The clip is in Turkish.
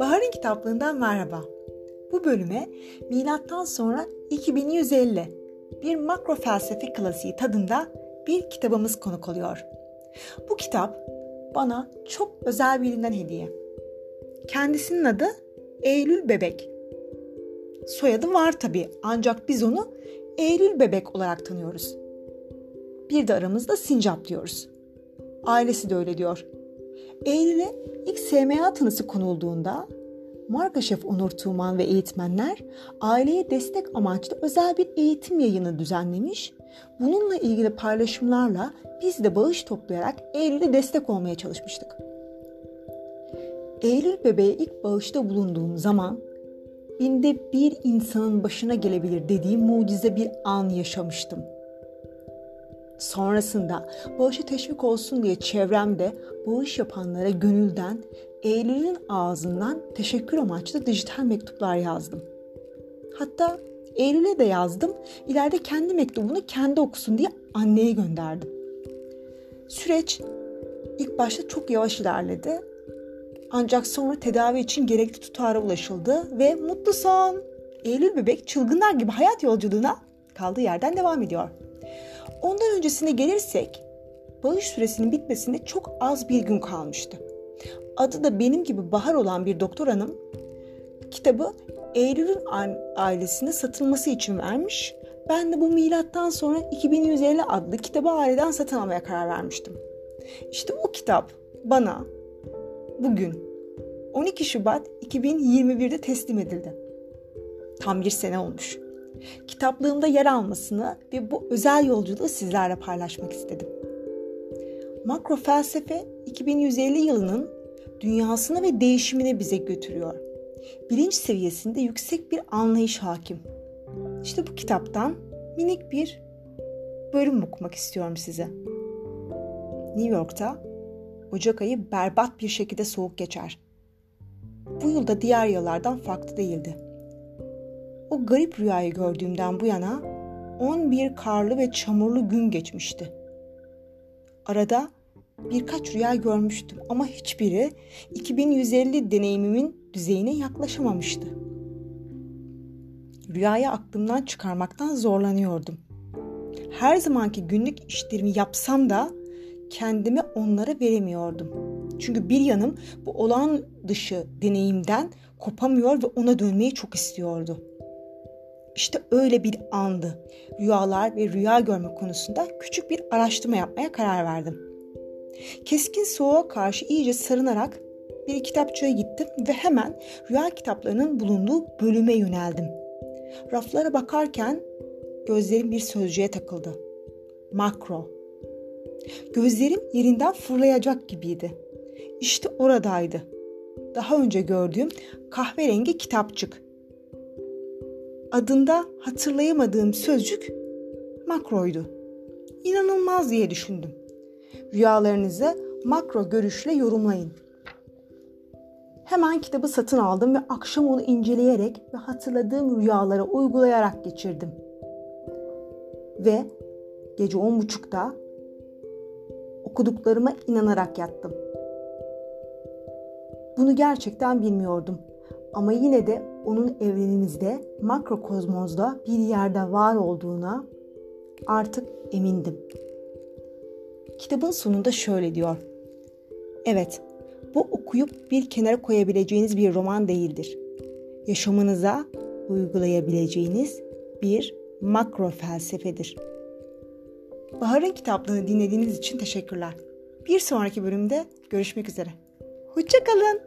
Bahar'ın kitaplığından merhaba. Bu bölüme milattan sonra 2150 bir makro felsefe klasiği tadında bir kitabımız konuk oluyor. Bu kitap bana çok özel birinden hediye. Kendisinin adı Eylül Bebek. Soyadı var tabi ancak biz onu Eylül Bebek olarak tanıyoruz. Bir de aramızda Sincap diyoruz. Ailesi de öyle diyor. Eylül'e ilk SMA tanısı konulduğunda marka şef Onur Tuğman ve eğitmenler aileye destek amaçlı özel bir eğitim yayını düzenlemiş. Bununla ilgili paylaşımlarla biz de bağış toplayarak Eylül'e destek olmaya çalışmıştık. Eylül bebeğe ilk bağışta bulunduğum zaman binde bir insanın başına gelebilir dediğim mucize bir an yaşamıştım.'' Sonrasında bağışa teşvik olsun diye çevremde bağış yapanlara gönülden Eylül'ün ağzından teşekkür amaçlı dijital mektuplar yazdım. Hatta Eylül'e de yazdım. İleride kendi mektubunu kendi okusun diye anneye gönderdim. Süreç ilk başta çok yavaş ilerledi. Ancak sonra tedavi için gerekli tutara ulaşıldı ve mutlu son. Eylül bebek çılgınlar gibi hayat yolculuğuna kaldığı yerden devam ediyor. Ondan öncesine gelirsek bağış süresinin bitmesine çok az bir gün kalmıştı. Adı da benim gibi Bahar olan bir doktor hanım kitabı Eylül'ün ailesine satılması için vermiş. Ben de bu milattan sonra 2150 adlı kitabı aileden satın almaya karar vermiştim. İşte o kitap bana bugün 12 Şubat 2021'de teslim edildi. Tam bir sene olmuş kitaplığımda yer almasını ve bu özel yolculuğu sizlerle paylaşmak istedim. Makro felsefe 2150 yılının dünyasını ve değişimini bize götürüyor. Bilinç seviyesinde yüksek bir anlayış hakim. İşte bu kitaptan minik bir bölüm okumak istiyorum size. New York'ta Ocak ayı berbat bir şekilde soğuk geçer. Bu yılda diğer yıllardan farklı değildi o garip rüyayı gördüğümden bu yana 11 karlı ve çamurlu gün geçmişti. Arada birkaç rüya görmüştüm ama hiçbiri 2150 deneyimimin düzeyine yaklaşamamıştı. Rüyayı aklımdan çıkarmaktan zorlanıyordum. Her zamanki günlük işlerimi yapsam da kendimi onlara veremiyordum. Çünkü bir yanım bu olağan dışı deneyimden kopamıyor ve ona dönmeyi çok istiyordu. İşte öyle bir andı. Rüyalar ve rüya görme konusunda küçük bir araştırma yapmaya karar verdim. Keskin soğuğa karşı iyice sarınarak bir kitapçıya gittim ve hemen rüya kitaplarının bulunduğu bölüme yöneldim. Raflara bakarken gözlerim bir sözcüğe takıldı. Makro. Gözlerim yerinden fırlayacak gibiydi. İşte oradaydı. Daha önce gördüğüm kahverengi kitapçık adında hatırlayamadığım sözcük makroydu. İnanılmaz diye düşündüm. Rüyalarınızı makro görüşle yorumlayın. Hemen kitabı satın aldım ve akşam onu inceleyerek ve hatırladığım rüyalara uygulayarak geçirdim. Ve gece on buçukta okuduklarıma inanarak yattım. Bunu gerçekten bilmiyordum. Ama yine de onun evrenimizde, makrokozmozda bir yerde var olduğuna artık emindim. Kitabın sonunda şöyle diyor. Evet, bu okuyup bir kenara koyabileceğiniz bir roman değildir. Yaşamınıza uygulayabileceğiniz bir makro felsefedir. Bahar'ın kitaplığını dinlediğiniz için teşekkürler. Bir sonraki bölümde görüşmek üzere. Hoşçakalın.